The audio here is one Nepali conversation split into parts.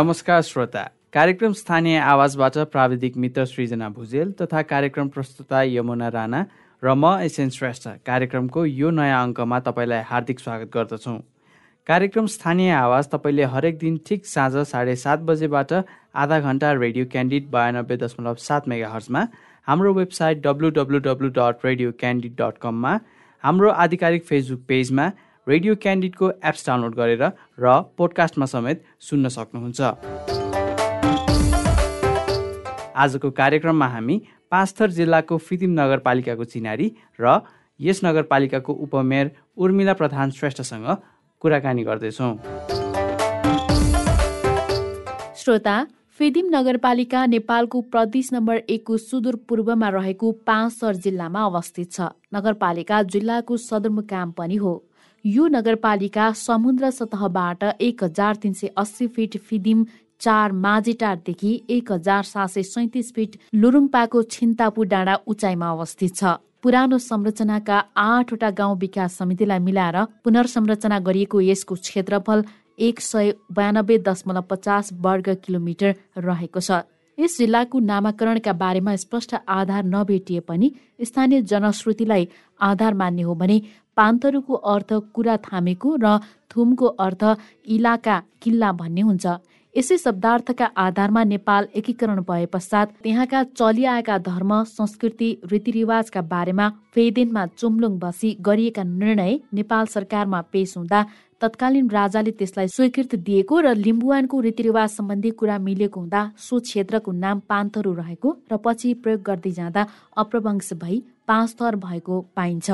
नमस्कार श्रोता। कार्यक्रम स्थानीय आवाजबाट प्राविधिक मित्र सृजना भुजेल तथा कार्यक्रम प्रस्तुता यमुना राणा र म एसएन श्रेष्ठ। कार्यक्रमको यो नयाँ अङ्कमा तपाईँलाई हार्दिक स्वागत गर्दछौँ। कार्यक्रम स्थानीय आवाज तपाईँले हरेक दिन ठिक साँझ साढे सात बजेबाट आधा घन्टा रेडियो क्यान्डिड बयानब्बे दशमलव सात मेगा हर्समा हाम्रो website W W W dot radio candid dot कममा हाम्रो आधिकारिक फेसबुक पेजमा रेडियो क्यान्डिडको एप्स डाउनलोड गरेर र पोडकास्टमा समेत सुन्न सक्नुहुन्छ। आजको कार्यक्रममा हामी पाँचथर जिल्लाको फितिम नगरपालिकाको चिनारी र यस नगरपालिकाको उपमेयर उर्मिला प्रधान श्रेष्ठसँग कुराकानी गर्दैछौँ। श्रोता फिदिम नगरपालिका नेपालको प्रदेश नम्बर एकको सुदूरपूर्वमा रहेको पाँचसर जिल्लामा अवस्थित छ। नगरपालिका जिल्लाको सदरमुकाम पनि हो। यो नगरपालिका समुद्र सतहबाट एक हजार तिन सय अस्सी फिट फिदिम चार माझेटारदेखि एक हजार सात सय सैतिस फिट लुरुङपाको छिन्तापु डाँडा उचाइमा अवस्थित छ। पुरानो संरचनाका आठवटा गाउँ विकास समितिलाई मिलाएर पुनर्संरचना गरिएको यसको क्षेत्रफल एक सय बयानब्बे दशमलव पचास वर्ग किलोमिटर रहेको छ। यस जिल्लाको नामाकरणका बारेमा स्पष्ट आधार नभेटिए पनि स्थानीय जनश्रुतिलाई आधार मान्ने हो भने पान्थरुको अर्थ कुरा थामेको र थुमको अर्थ इलाका किल्ला भन्ने हुन्छ। यसै शब्दार्थका आधारमा नेपाल एकीकरण भए पश्चात त्यहाँका चलिआएका धर्म संस्कृति रीतिरिवाजका बारेमा फेदेनमा चुम्लुङ बसी गरिएका निर्णय नेपाल सरकारमा पेश हुँदा तत्कालीन राजाले त्यसलाई स्वीकृति दिएको र लिम्बुवानको रीतिरिवाज सम्बन्धी कुरा मिलेको हुँदा सो क्षेत्रको नाम पान्थरू रहेको र पछि प्रयोग गर्दै जाँदा अप्रवंश भई पाँच थर भएको पाइन्छ।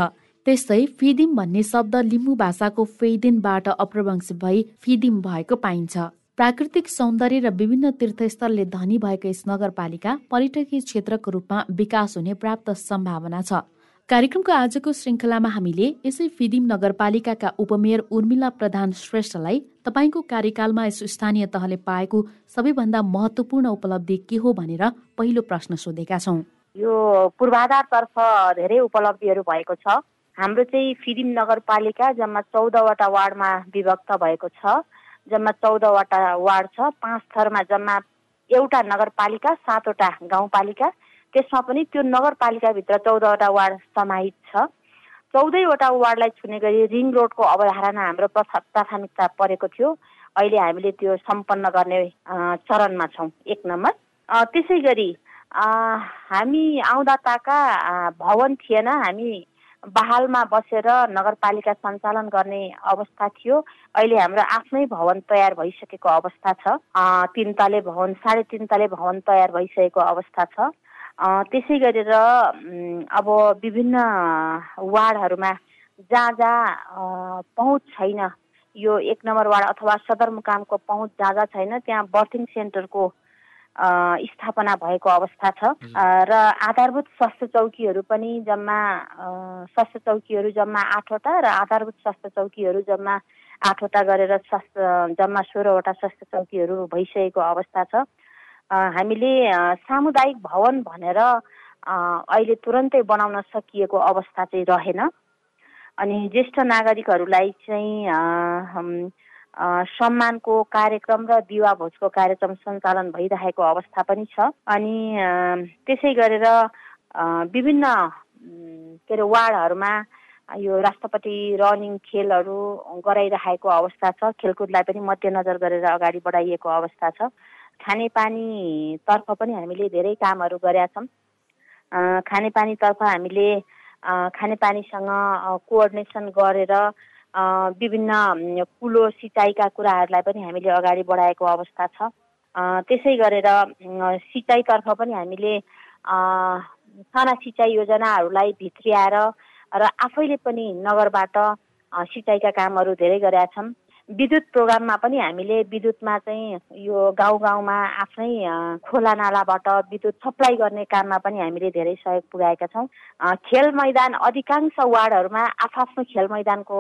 त्यस्तै फिदिम भन्ने शब्द लिम्बू भाषाको फेदिनबाट अप्रवंश भई फिदिम भएको पाइन्छ। प्राकृतिक सौन्दर्य र विभिन्न तीर्थस्थलले धनी भएको यस नगरपालिका पर्यटकीय क्षेत्रको रूपमा विकास हुने प्राप्त सम्भावना छ। कार्यक्रमको आजको श्रृङ्खलामा हामीले यसै फिदिम नगरपालिकाका उपमेयर उर्मिला प्रधान श्रेष्ठलाई तपाईँको कार्यकालमा यस स्थानीय तहले पाएको सबैभन्दा महत्वपूर्ण उपलब्धि के हो भनेर पहिलो प्रश्न सोधेका छौँ। यो पूर्वाधारतर्फ धेरै उपलब्धिहरू भएको छ। हाम्रो चाहिँ फिदिम नगरपालिका जम्मा चौधवटा वार्डमा विभक्त भएको छ। जम्मा चौधवटा वार्ड छ। पाँच थरमा जम्मा एउटा नगरपालिका सातवटा गाउँपालिका। त्यसमा पनि त्यो नगरपालिकाभित्र चौधवटा वार्ड समाहित छ। चौधैवटा वार्डलाई छुने गरी रिङ रोडको अवधारणा हाम्रो प्राथमिकता परेको थियो। अहिले हामीले त्यो सम्पन्न गर्ने चरणमा छौँ। एक नम्बर। त्यसै गरी हामी आउँदा ताका भवन थिएन। हामी बहालमा बसेर नगरपालिका सञ्चालन गर्ने अवस्था थियो। अहिले हाम्रो आफ्नै भवन तयार भइसकेको अवस्था छ। तिन तले भवन साढे तिन तले भवन तयार भइसकेको अवस्था छ। त्यसै गरेर अब विभिन्न वार्डहरूमा जहाँ जहाँ पहुँच छैन यो एक नम्बर वार्ड अथवा सदरमुकामको पहुँच जहाँ जहाँ छैन त्यहाँ बर्थिङ सेन्टरको स्थापना भएको अवस्था छ। र आधारभूत स्वास्थ्य चौकीहरू पनि जम्मा स्वास्थ्य चौकीहरू जम्मा आठवटा र आधारभूत स्वास्थ्य चौकीहरू जम्मा आठवटा गरेर स्वास्थ्य जम्मा सोह्रवटा स्वास्थ्य चौकीहरू भइसकेको अवस्था छ। हामीले सामुदायिक भवन भनेर अहिले तुरन्तै बनाउन सकिएको अवस्था चाहिँ रहेन। अनि ज्येष्ठ नागरिकहरूलाई चाहिँ सम्मानको कार्यक्रम र दिवा भोजको कार्यक्रम सञ्चालन भइरहेको अवस्था पनि छ। अनि त्यसै गरेर विभिन्न के अरे वार्डहरूमा यो राष्ट्रपति रनिङ खेलहरू गराइरहेको अवस्था छ। खेलकुदलाई पनि मध्यनजर गरेर अगाडि बढाइएको अवस्था छ। खानेपानीतर्फ पनि हामीले धेरै कामहरू गरेका छौँ। खानेपानीतर्फ हामीले खानेपानीसँग कोअर्डिनेसन गरेर विभिन्न कुलो सिँचाइका कुराहरूलाई पनि हामीले अगाडि बढाएको अवस्था छ। त्यसै गरेर सिँचाइतर्फ पनि हामीले साना सिँचाइ योजनाहरूलाई भित्रियाएर र आफैले पनि नगरबाट सिँचाइका कामहरू धेरै गरेका छौँ विद्युत प्रोग्राममा पनि हामीले विद्युतमा चाहिँ यो गाउँ गाउँमा आफ्नै खोला नालाबाट विद्युत सप्लाई गर्ने काममा पनि हामीले धेरै सहयोग पुर्याएका छौँ। खेल मैदान अधिकांश वार्डहरूमा आफ्नो खेल मैदानको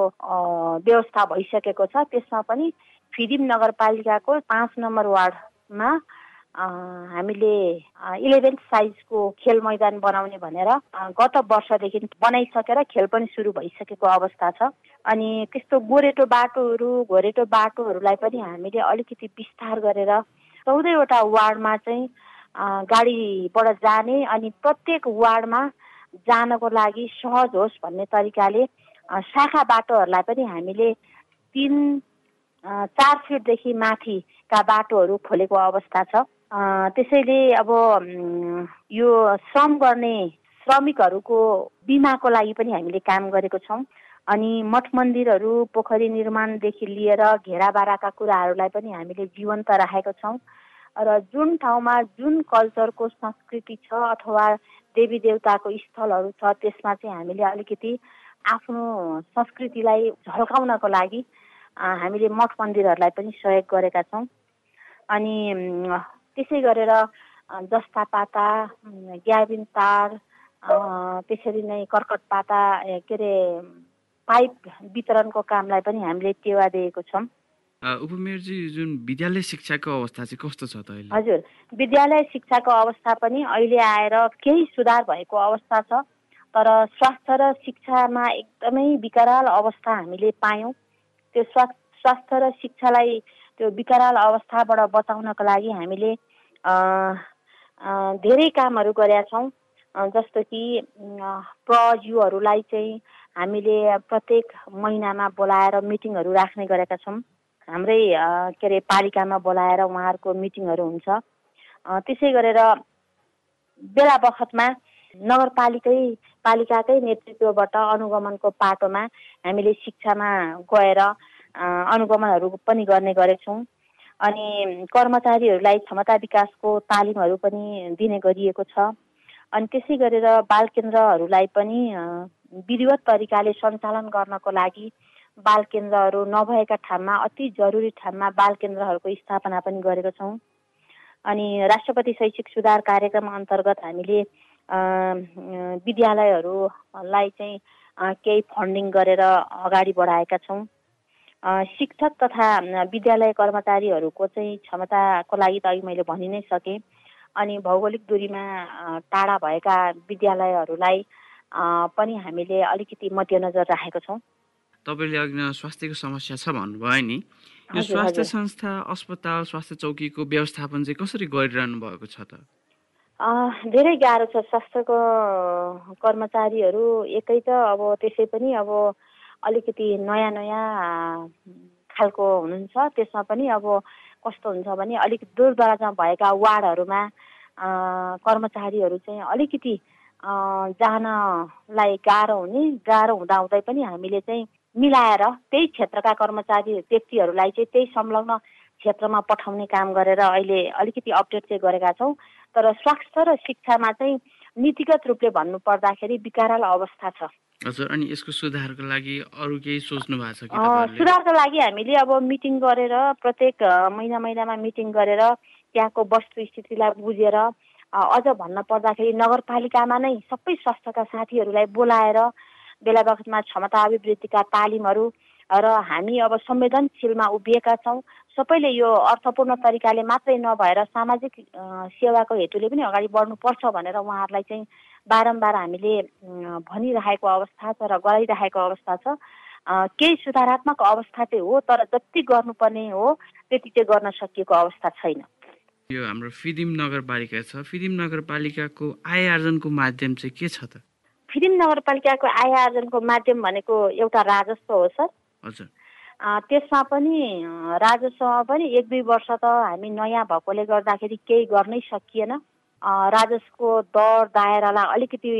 व्यवस्था भइसकेको छ। त्यसमा पनि फिदिम नगरपालिकाको पाँच नम्बर वार्डमा हामीले इलेभेन्थ साइजको खेल मैदान बनाउने भनेर गत वर्षदेखि बनाइसकेर खेल पनि सुरु भइसकेको अवस्था छ। अनि त्यस्तो गोरेटो बाटोहरू घोरेटो बाटोहरूलाई पनि हामीले अलिकति विस्तार गरेर चौधवटा वार्डमा चाहिँ गाडीबाट जाने अनि प्रत्येक वार्डमा जानको लागि सहज होस् भन्ने तरिकाले शाखा बाटोहरूलाई पनि हामीले तिन चार फिटदेखि माथिका बाटोहरू खोलेको अवस्था छ। त्यसैले अब यो श्रम गर्ने श्रमिकहरूको बिमाको लागि पनि हामीले काम गरेको छौँ। अनि मठ मन्दिरहरू पोखरी निर्माणदेखि लिएर घेराबाराका कुराहरूलाई पनि हामीले जीवन्त राखेको छौँ। र जुन ठाउँमा जुन कल्चरको संस्कृति छ अथवा देवी देवताको स्थलहरू छ त्यसमा चाहिँ हामीले अलिकति आफ्नो संस्कृतिलाई झल्काउनको लागि हामीले मठ मन्दिरहरूलाई पनि सहयोग गरेका छौँ। अनि त्यसै गरेर जस्ता पाता ग्याबिन तार त्यसरी नै कर्कट पाता के अरे पाइप वितरणको कामलाई पनि हामीले टेवा दिएको छौँ। उपमेयरजी जुन विद्यालय शिक्षाको अवस्था चाहिँ कस्तो छ त अहिले? हजुर विद्यालय शिक्षाको अवस्था पनि अहिले आएर केही सुधार भएको अवस्था छ तर स्वास्थ्य र शिक्षामा एकदमै विकराल अवस्था हामीले पायौँ। त्यो स्वा स्वास्थ्य र शिक्षालाई त्यो विकराल अवस्थाबाट बचाउनको लागि हामीले धेरै कामहरू गरेका छौँ। जस्तो कि प्रयुहरूलाई चाहिँ हामीले प्रत्येक महिनामा बोलाएर मिटिङहरू राख्ने गरेका छौँ। हाम्रै के अरे पालिकामा बोलाएर उहाँहरूको मिटिङहरू हुन्छ। त्यसै गरेर बेला बखतमा नगरपालिकै पालिकाकै नेतृत्वबाट अनुगमनको पाटोमा हामीले शिक्षामा गएर अनुगमनहरू पनि गर्ने गरेछौँ। अनि कर्मचारीहरूलाई क्षमता विकासको तालिमहरू पनि दिने गरिएको छ। अनि त्यसै गरेर बाल केन्द्रहरूलाई पनि विधिवत तरिकाले सञ्चालन गर्नको लागि बाल केन्द्रहरू नभएका ठाउँमा अति जरुरी ठाउँमा बाल केन्द्रहरूको स्थापना पनि गरेका छौँ। अनि राष्ट्रपति शैक्षिक सुधार कार्यक्रम अन्तर्गत हामीले विद्यालयहरूलाई चाहिँ केही फन्डिङ गरेर अगाडि बढाएका छौँ। शिक्षक तथा विद्यालय कर्मचारीहरूको चाहिँ क्षमताको लागि त अघि मैले भनि नै सकेँ। अनि भौगोलिक दूरीमा टाढा भएका विद्यालयहरूलाई पनि हामीले अलिकति मध्यनजर राखेको छौँ। तपाईँले अघि स्वास्थ्यको समस्या छ भन्नुभयो नि। यो स्वास्थ्य संस्था अस्पताल स्वास्थ्य चौकीको व्यवस्थापन चाहिँ कसरी गरिरहनु भएको छ त? धेरै गाह्रो छ। स्वास्थ्यको कर्मचारीहरू एकै त अब त्यसै पनि अब अलिकति नयाँ नयाँ खालको हुनुहुन्छ। त्यसमा पनि अब कस्तो हुन्छ भने अलिक दूरदराजमा भएका वार्डहरूमा कर्मचारीहरू चाहिँ अलिकति जानलाई गाह्रो हुने गाह्रो हुँदाहुँदै पनि हामीले चाहिँ मिलाएर त्यही क्षेत्रका कर्मचारी व्यक्तिहरूलाई चाहिँ त्यही संलग्न क्षेत्रमा पठाउने काम गरेर अहिले अलिकति अपडेट चाहिँ गरेका छौँ। तर स्वास्थ्य र शिक्षामा चाहिँ नीतिगत रूपले भन्नु पर्दाखेरि विकाराल अवस्था छ। हजुर अनि यसको सुधारको लागि अरू केही सोच्नु भएको छ सुधारको लागि हामीले अब मिटिङ गरेर प्रत्येक महिना महिनामा मिटिङ गरेर त्यहाँको वस्तु स्थितिलाई बुझेर अझ भन्न पर्दाखेरि नगरपालिकामा नै सबै स्वास्थ्यका साथीहरूलाई बोलाएर बेला बखतमा क्षमता अभिवृद्धिका तालिमहरू र हामी अब संवेदनशीलमा उभिएका छौँ। सबैले यो अर्थपूर्ण तरिकाले मात्रै नभएर सामाजिक सेवाको हेतुले पनि अगाडि बढ्नुपर्छ भनेर उहाँहरूलाई चाहिँ बारम्बार हामीले भनिरहेको अवस्था छ र गराइरहेको अवस्था छ। केही सुधारात्मक अवस्था चाहिँ हो तर जति गर्नुपर्ने हो त्यति चाहिँ गर्न सकिएको अवस्था छैन। यो हाम्रो फिदिम नगरपालिका छ। फिदिम नगरपालिकाको आय आर्जनको माध्यम चाहिँ के छ त? फिदिम नगरपालिकाको आय आर्जनको माध्यम भनेको एउटा राजस्व हो सर। हजुर। त्यसमा पनि राजस्वमा पनि एक दुई वर्ष त हामी नयाँ भएकोले गर्दाखेरि केही गर्नै सकिएन। राजस्वको दर दायरालाई अलिकति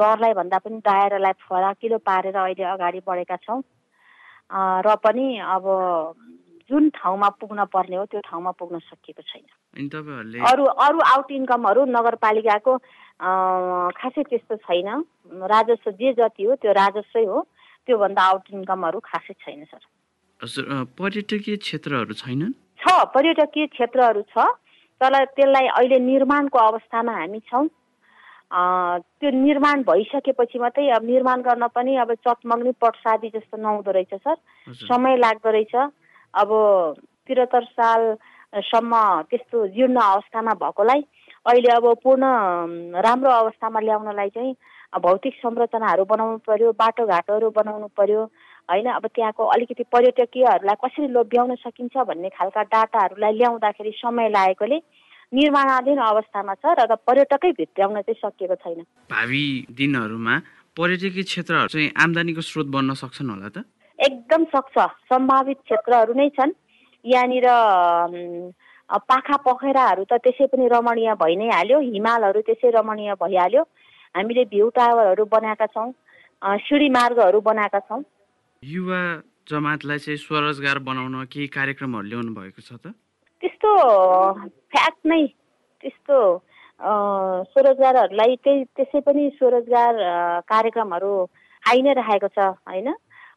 दरलाई भन्दा पनि दायरालाई फराकिलो पारेर अहिले अगाडि बढेका छौँ। र पनि अब जुन ठाउँमा पुग्न पर्ने हो त्यो ठाउँमा पुग्न सकिएको छैन। अरू अरू आउट इन्कमहरू नगरपालिकाको खासै त्यस्तो छैन। राजस्व जे जति हो त्यो राजस्वै हो। त्योभन्दा आउट इन्कमहरू खासै छैन सर। पर्यटकीय क्षेत्रहरू छैनन्? छ पर्यटकीय क्षेत्रहरू छ। तर त्यसलाई अहिले निर्माणको अवस्थामा हामी छौँ। त्यो निर्माण भइसकेपछि मात्रै अब निर्माण गर्न पनि अब चटमग्ने पटसादी जस्तो नहुँदो रहेछ सर। समय लाग्दो रहेछ। अब त्रिहत्तर साल सम्म त्यस्तो जीर्ण अवस्थामा भएकोलाई अहिले अब पूर्ण राम्रो अवस्थामा ल्याउनलाई चाहिँ भौतिक संरचनाहरू बनाउनु पर्यो बाटोघाटोहरू बनाउनु पर्यो। होइन अब त्यहाँको अलिकति पर्यटकीयहरूलाई कसरी लोभ्याउन सकिन्छ भन्ने खालका डाटाहरूलाई ल्याउँदाखेरि समय लागेकोले निर्माणाधीन अवस्थामा छ र पर्यटकै भित्र्याउन चाहिँ सकिएको छैन। भावी दिनहरूमा पर्यटकीय क्षेत्रहरू चाहिँ आम्दानीको स्रोत बन्न सक्छन् होला त? एकदम सक्छ। सम्भावित क्षेत्रहरू नै छन्। यहाँनिर पाखा पखेराहरू त त्यसै पनि रमणीय भइ नै हाल्यो। हिमालहरू त्यसै रमणीय भइहाल्यो। हामीले भ्यू टावरहरू बनाएका छौँ सिँढी मार्गहरू बनाएका छौँ। युवा जमातलाई चाहिँ स्वरोजगार बनाउन केही कार्यक्रमहरू ल्याउनु भएको छ त? त्यस्तो फ्याक्ट नै। त्यस्तो स्वरोजगारहरूलाई त्यही त्यसै पनि स्वरोजगार कार्यक्रमहरू आइ नै राखेको छ होइन?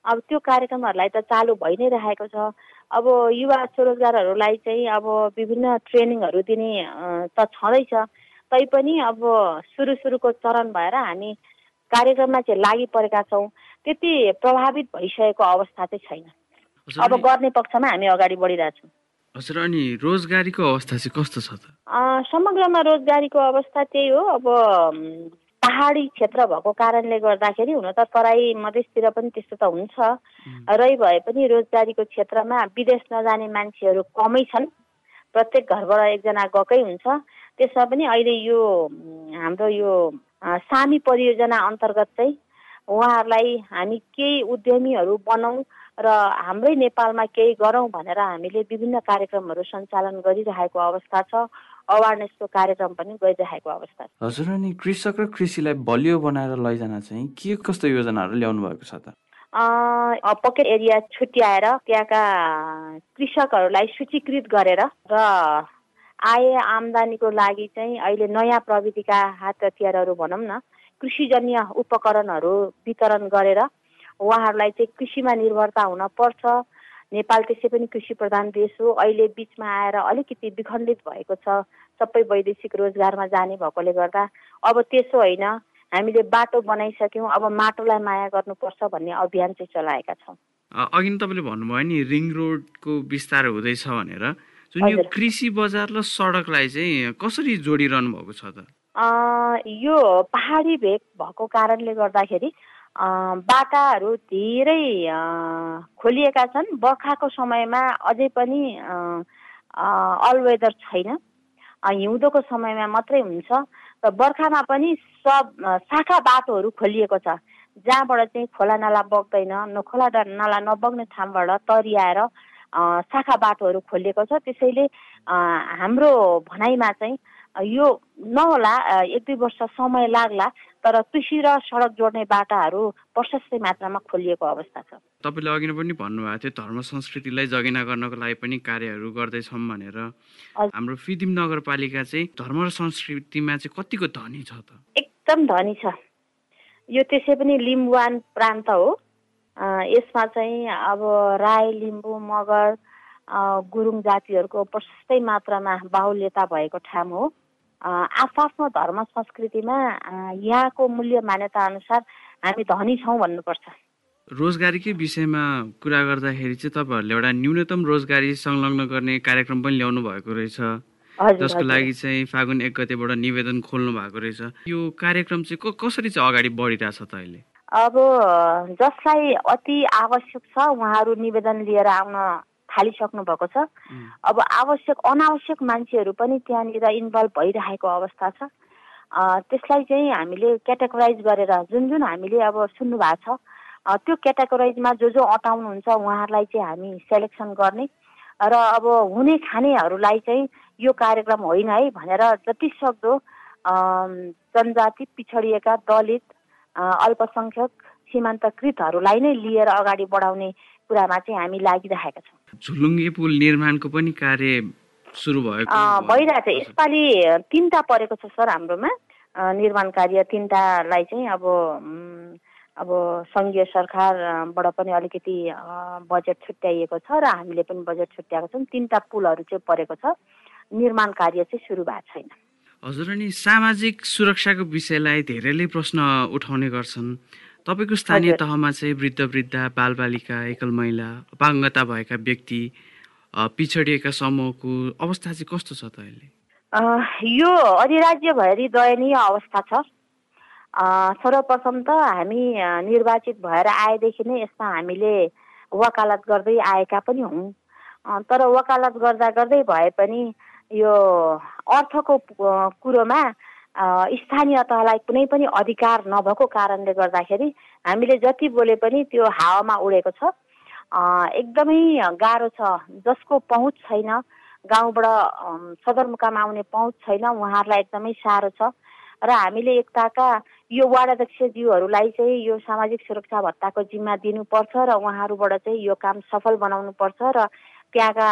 अब त्यो कार्यक्रमहरूलाई त चालु भइ नै राखेको छ। अब युवा स्वरोजगारहरूलाई चाहिँ अब विभिन्न ट्रेनिङहरू दिने त छँदैछ। तैपनि अब सुरु सुरुको चरण भएर हामी कार्यक्रममा चाहिँ लागि परेका छौँ। त्यति प्रभावित भइसकेको अवस्था चाहिँ छैन। अब गर्ने पक्षमा हामी अगाडि बढिरहेछौँ। हजुर अनि रोजगारीको अवस्था चाहिँ कस्तो छ त? समग्रमा रोजगारीको अवस्था त्यही हो। अब पहाडी क्षेत्र भएको कारणले गर्दाखेरि हुन त तराई मधेसतिर पनि त्यस्तो त हुन्छ। रही भए पनि रोजगारीको क्षेत्रमा विदेश नजाने मान्छेहरू कमै छन्। प्रत्येक घरबाट एकजना गएकै हुन्छ। त्यसमा पनि अहिले यो हाम्रो यो सामी परियोजना अन्तर्गत चाहिँ उहाँहरूलाई हामी केही उद्यमीहरू बनाउँ र हाम्रै नेपालमा केही गरौँ भनेर हामीले विभिन्न कार्यक्रमहरू सञ्चालन गरिरहेको अवस्था छ। अवेरनेसको कार्यक्रम पनि गरिरहेको अवस्था छ। हजुर अनि कृषक र कृषिलाई बलियो बनाएर लैजान चाहिँ के कस्तो योजनाहरू ल्याउनु भएको छ त? पकेट एरिया छुट्याएर त्यहाँका कृषकहरूलाई सूचीकृत गरेर र आय आम्दानीको लागि चाहिँ अहिले नयाँ प्रविधिका हात हतियारहरू भनौँ न कृषिजन्य उपकरणहरू वितरण गरेर उहाँहरूलाई चाहिँ कृषिमा निर्भरता हुन पर्छ। नेपाल त्यसै पनि कृषि प्रधान देश हो। अहिले बिचमा आएर अलिकति विखण्डित भएको छ। सबै वैदेशिक रोजगारमा जाने भएकोले गर्दा अब त्यसो होइन हामीले बाटो बनाइसक्यौँ। अब माटोलाई माया गर्नुपर्छ भन्ने अभियान चाहिँ चलाएका छौँ। अघि तपाईँले भन्नुभयो नि रिङ रोडको विस्तार हुँदैछ भनेर। जुन यो कृषि बजार र सडकलाई चाहिँ कसरी जोडिरहनु भएको छ त? यो पहाडी भेग भएको कारणले गर्दाखेरि बाटाहरू धेरै खोलिएका छन्। बर्खाको समयमा अझै पनि अलवेदर छैन। हिउँदोको समयमा मात्रै हुन्छ। र बर्खामा पनि सब शाखा बाटोहरू खोलिएको छ। जहाँबाट चाहिँ खोला नाला बग्दैन न खोला नाला नबग्ने ठाउँबाट तरियाएर शाखा बाटोहरू खोलिएको छ। त्यसैले हाम्रो भनाइमा चाहिँ यो नहोला एक दुई वर्ष समय लाग्ला तर कृषि र सडक जोड्ने बाटाहरू प्रशस्तै मात्रामा खोलिएको अवस्था छ। तपाईँले अघि पनि भन्नुभएको थियो धर्म संस्कृतिलाई जगेना गर्नको लागि पनि कार्यहरू गर्दैछौँ भनेर। हाम्रो फिदिम नगरपालिका चाहिँ धर्म र संस्कृतिमा चाहिँ कतिको धनी छ त? एकदम धनी छ। यो त्यसै पनि लिम्बुवान प्रान्त हो। यसमा चाहिँ अब राई लिम्बू मगर गुरुङ जातिहरूको प्रशस्तै मात्रामा बाहुल्यता भएको ठाउँ हो। आफ्नो धर्म संस्कृतिमा यहाँको मूल्य मान्यता अनुसार हामी धनी छौँ भन्नुपर्छ। रोजगारीकै विषयमा कुरा गर्दाखेरि चाहिँ तपाईँहरूले एउटा न्यूनतम रोजगारी संलग्न गर्ने कार्यक्रम पनि ल्याउनु भएको रहेछ। जसको लागि चाहिँ फागुन एक गतेबाट निवेदन खोल्नु भएको रहेछ। यो कार्यक्रम चाहिँ कसरी चाहिँ अगाडि बढिरहेछ त अहिले अब जसलाई अति आवश्यक छ उहाँहरू निवेदन लिएर आउन थालिसक्नु भएको छ अब आवश्यक अनावश्यक मान्छेहरू पनि त्यहाँनिर इन्भल्भ भइरहेको अवस्था छ। त्यसलाई चाहिँ हामीले क्याटेगोराइज गरेर जुन जुन हामीले अब सुन्नु भएको छ त्यो क्याटेगोराइजमा जो जो अटाउनुहुन्छ उहाँहरूलाई चाहिँ हामी सेलेक्सन गर्ने। र अब हुने खानेहरूलाई चाहिँ यो कार्यक्रम होइन है भनेर जति सक्दो जनजाति पिछडिएका दलित अल्पसङ्ख्यक सीमान्तकृतहरूलाई नै लिएर अगाडि बढाउने कुरामा चाहिँ हामी लागिरहेका छौँ। झुलुङ्गे पुल निर्माणको पनि कार्य सुरु भएको भइरहेछ। यसपालि तिनवटा परेको छ सर हाम्रोमा। निर्माण कार्य तिनवटालाई चाहिँ अब अब सङ्घीय सरकारबाट पनि अलिकति बजेट छुट्याइएको छ र हामीले पनि बजेट छुट्याएको छौँ। तिनवटा पुलहरू चाहिँ परेको छ। निर्माण कार्य चाहिँ सुरु भएको छैन। हजुर अनि सामाजिक सुरक्षाको विषयलाई धेरैले प्रश्न उठाउने गर्छन्। तपाईँको स्थानीय तहमा चाहिँ वृद्ध वृद्ध बालबालिका एकल महिला अपाङ्गता भएका व्यक्ति पिछडिएका समूहको अवस्था चाहिँ कस्तो छ त अहिले? यो अधिराज्यभरि दयनीय अवस्था छ। सर्वप्रथम त हामी निर्वाचित भएर आएदेखि नै यसमा हामीले वकालत गर्दै आएका पनि हौँ। तर वकालत गर्दा गर्दै भए पनि यो अर्थको कुरोमा स्थानीय तहलाई कुनै पनि अधिकार नभएको कारणले गर्दाखेरि हामीले जति बोले पनि त्यो हावामा उडेको छ। एकदमै गाह्रो छ। जसको पहुँच छैन गाउँबाट सदरमुकाम आउने पहुँच छैन उहाँहरूलाई एकदमै साह्रो छ। र हामीले एकताका यो वार्ड अध्यक्षज्यूहरूलाई चाहिँ यो सामाजिक सुरक्षा भत्ताको जिम्मा दिनुपर्छ र उहाँहरूबाट चाहिँ यो काम सफल बनाउनुपर्छ र त्यहाँका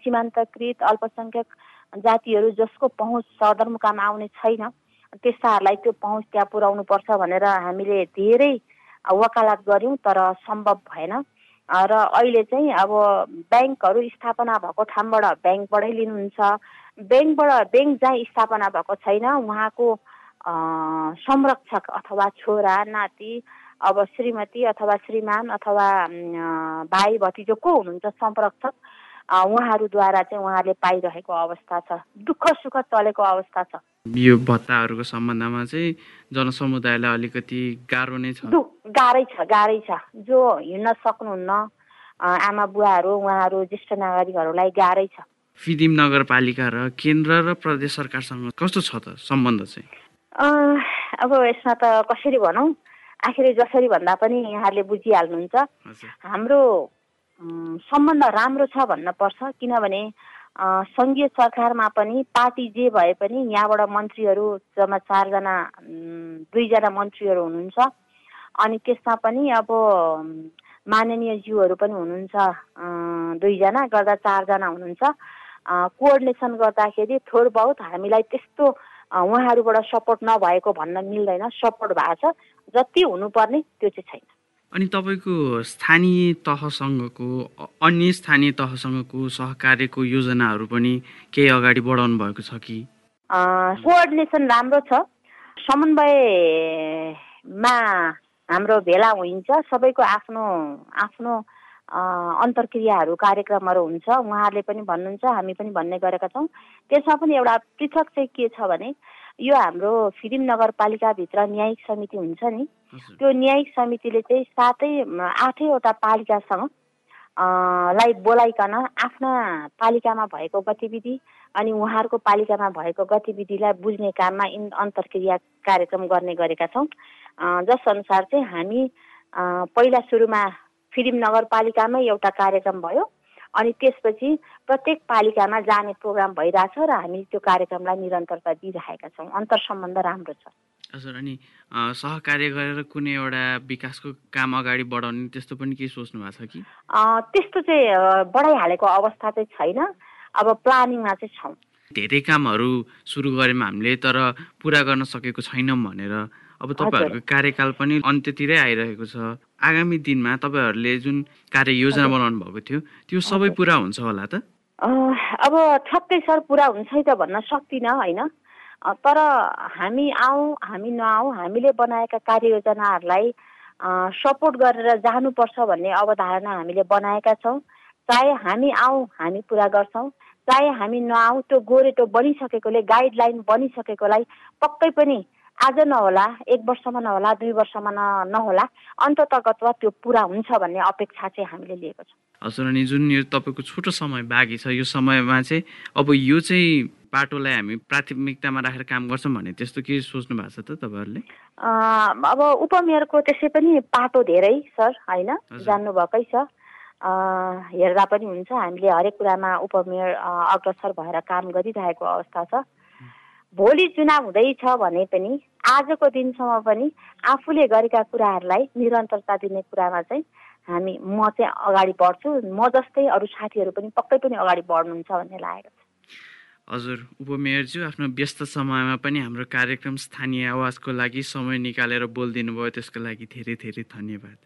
सीमान्तकृत अल्पसङ्ख्यक जातिहरू जसको पहुँच सदरमुकाम आउने छैन त्यस्ताहरूलाई त्यो पहुँच त्यहाँ पुर्याउनुपर्छ भनेर हामीले धेरै वकालत गऱ्यौँ तर सम्भव भएन। र अहिले चाहिँ अब ब्याङ्कहरू स्थापना भएको ठाउँबाट ब्याङ्कबाटै लिनुहुन्छ। ब्याङ्कबाट ब्याङ्क जहाँ स्थापना भएको छैन उहाँको संरक्षक अथवा छोरा नाति अब श्रीमती अथवा श्रीमान अथवा भाइ भतिजो को हुनुहुन्छ संरक्षक? उहाँहरूद्वारा चाहिँ उहाँले पाइरहेको अवस्था छ। दुःख सुख चलेको अवस्था छ। यो भत्ताहरूको सम्बन्धमा चाहिँ जनसमुदायलाई अलिकति गाह्रो नै छ। गाह्रै छ गाह्रै छ। जो हिँड्न सक्नुहुन्न आमा बुवाहरू उहाँहरू ज्येष्ठ नागरिकहरूलाई गाह्रै छ। फिदिम नगरपालिका र केन्द्र र प्रदेश सरकारसँग कस्तो छ त सम्बन्ध चाहिँ? अब यसमा त कसरी भनौँ? आखिर जसरी भन्दा पनि यहाँहरूले बुझिहाल्नुहुन्छ। हाम्रो सम्बन्ध राम्रो छ भन्न पर्छ किनभने सङ्घीय सरकारमा पनि पार्टी जे भए पनि यहाँबाट मन्त्रीहरू जम्मा चारजना दुईजना मन्त्रीहरू हुनुहुन्छ। अनि त्यसमा पनि अब माननीय ज्यूहरू पनि हुनुहुन्छ दुईजना गर्दा चारजना हुनुहुन्छ। कोअर्डिनेसन गर्दाखेरि थोर बहुत हामीलाई त्यस्तो उहाँहरूबाट सपोर्ट नभएको भन्न मिल्दैन सपोर्ट भएको छ। जति हुनुपर्ने त्यो चाहिँ छैन। अनि तपाईँको स्थानीय तहसँगको अन्य स्थानीय तहसँगको सहकार्यको योजनाहरू पनि केही अगाडि बढाउनु भएको छ कि? कोअर्डिनेसन राम्रो छ। समन्वयमा हाम्रो भेला हुन्छ सबैको आफ्नो आफ्नो अन्तर्क्रियाहरू कार्यक्रमहरू हुन्छ। उहाँहरूले पनि भन्नुहुन्छ हामी पनि भन्ने गरेका छौँ। त्यसमा पनि एउटा पृथक चाहिँ के छ भने यो हाम्रो फिदिम नगरपालिकाभित्र न्यायिक समिति हुन्छ नि। त्यो न्यायिक समितिले चाहिँ सातै आठैवटा पालिकासँग लाई बोलाइकन आफ्ना पालिकामा भएको गतिविधि अनि उहाँहरूको पालिकामा भएको गतिविधिलाई बुझ्ने काममा इन अन्तर्क्रिया कार्यक्रम गर्ने गरेका छौँ। जसअनुसार चाहिँ हामी पहिला सुरुमा फिल्म नगरपालिकामै एउटा कार्यक्रम भयो। अनि त्यसपछि प्रत्येक पालिकामा जाने प्रोग्राम भइरहेछ र हामी त्यो कार्यक्रमलाई निरन्तरता दिइरहेका छौँ। अन्तर सम्बन्ध राम्रो छ। हजुर अनि सहकार्य गरेर कुनै एउटा विकासको काम अगाडि बढाउने त्यस्तो पनि केही सोच्नु भएको छ कि? त्यस्तो चाहिँ बढाइहालेको अवस्था चाहिँ छैन। अब प्लानिङमा चाहिँ छौँ। धेरै कामहरू सुरु गऱ्यौँ हामीले तर पुरा गर्न सकेको छैनौँ भनेर अब तपाईँहरूको कार्यकाल पनि अन्त्यतिरै आइरहेको छ। आगामी दिनमा तपाईँहरूले जुन कार्य योजना बनाउनु भएको थियो त्यो सबै पुरा हुन्छ होला त? अब छक्कै सर पुरा हुन्छ है त भन्न सक्दिनँ होइन? तर हामी आउँ हामी नआउँ हामीले बनाएका कार्ययोजनाहरूलाई सपोर्ट गरेर जानुपर्छ भन्ने अवधारणा हामीले बनाएका छौँ। चाहे हामी आउँ हामी पुरा गर्छौँ। चाहे हामी नआउँ त्यो गोरेटो बनिसकेकोले गाइडलाइन बनिसकेकोलाई पक्कै पनि आज नहोला एक वर्षमा नहोला दुई वर्षमा न नहोला। अन्ततगतवा त्यो पुरा हुन्छ भन्ने अपेक्षा चाहिँ हामीले लिएको छ। हजुर अनि जुन यो तपाईँको छोटो समय बाँकी छ यो समयमा चाहिँ अब यो चाहिँ बाटोलाई हामी प्राथमिकतामा राखेर काम गर्छौँ भने त्यस्तो के सोच्नु भएको छ त तपाईँहरूले? अब उपमेयरको त्यसै पनि पाटो धेरै सर होइन? जान्नुभएकै छ। हेर्दा पनि हुन्छ हामीले हरेक कुरामा उपमेयर अग्रसर भएर काम गरिरहेको अवस्था छ। भोलि चुनाव हुँदैछ भने पनि आजको दिनसम्म पनि आफूले गरेका कुराहरूलाई निरन्तरता दिने कुरामा चाहिँ हामी म चाहिँ अगाडि बढ्छु। म जस्तै अरू साथीहरू पनि पक्कै पनि अगाडि बढ्नुहुन्छ भन्ने लागेको छ। हजुर उपमेयरज्यू आफ्नो व्यस्त समयमा पनि हाम्रो कार्यक्रम स्थानीय आवाजको लागि समय निकालेर बोलिदिनु भयो त्यसको लागि धेरै धेरै धन्यवाद।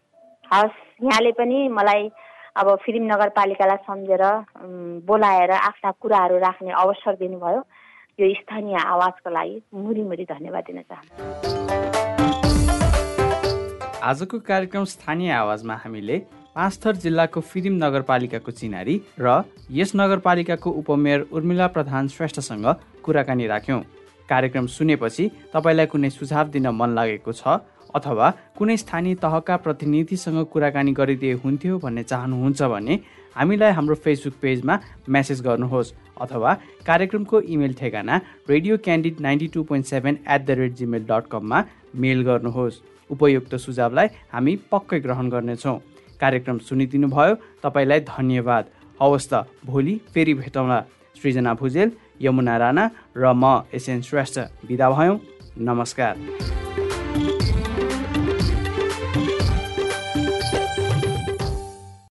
हस् यहाँले पनि मलाई अब फिल्म नगरपालिकालाई सम्झेर बोलाएर आफ्ना कुराहरू राख्ने अवसर दिनुभयो। यो स्थानीय आवाजको लागि मुरी मुरी धन्यवाद दिन चाहन्छु। आजको कार्यक्रम स्थानीय आवाजमा हामीले पाँचथर जिल्लाको फिदिम नगरपालिकाको चिनारी र यस नगरपालिकाको उपमेयर उर्मिला प्रधान श्रेष्ठसँग कुराकानी राख्यौँ। कार्यक्रम सुनेपछि तपाईँलाई कुनै सुझाव दिन मन लागेको छ अथवा कुनै स्थानीय तहका प्रतिनिधिसँग कुराकानी गरिदिए हुन्थ्यो भन्ने चाहनुहुन्छ भने हामीलाई हाम्रो फेसबुक पेजमा मेसेज गर्नुहोस्। अथवा कार्यक्रमको इमेल ठेगाना radio candid ninety two point seven at the rate Gmail dot कममा मेल गर्नुहोस्। उपयुक्त सुझावलाई हामी पक्कै ग्रहण गर्नेछौँ। कार्यक्रम सुनिदिनु भयो तपाईँलाई धन्यवाद। हवस् त भोलि फेरि भेटौँला। सृजना भुजेल यमुना राणा र म एसएन श्रेष्ठ। बिदा भयौँ। नमस्कार।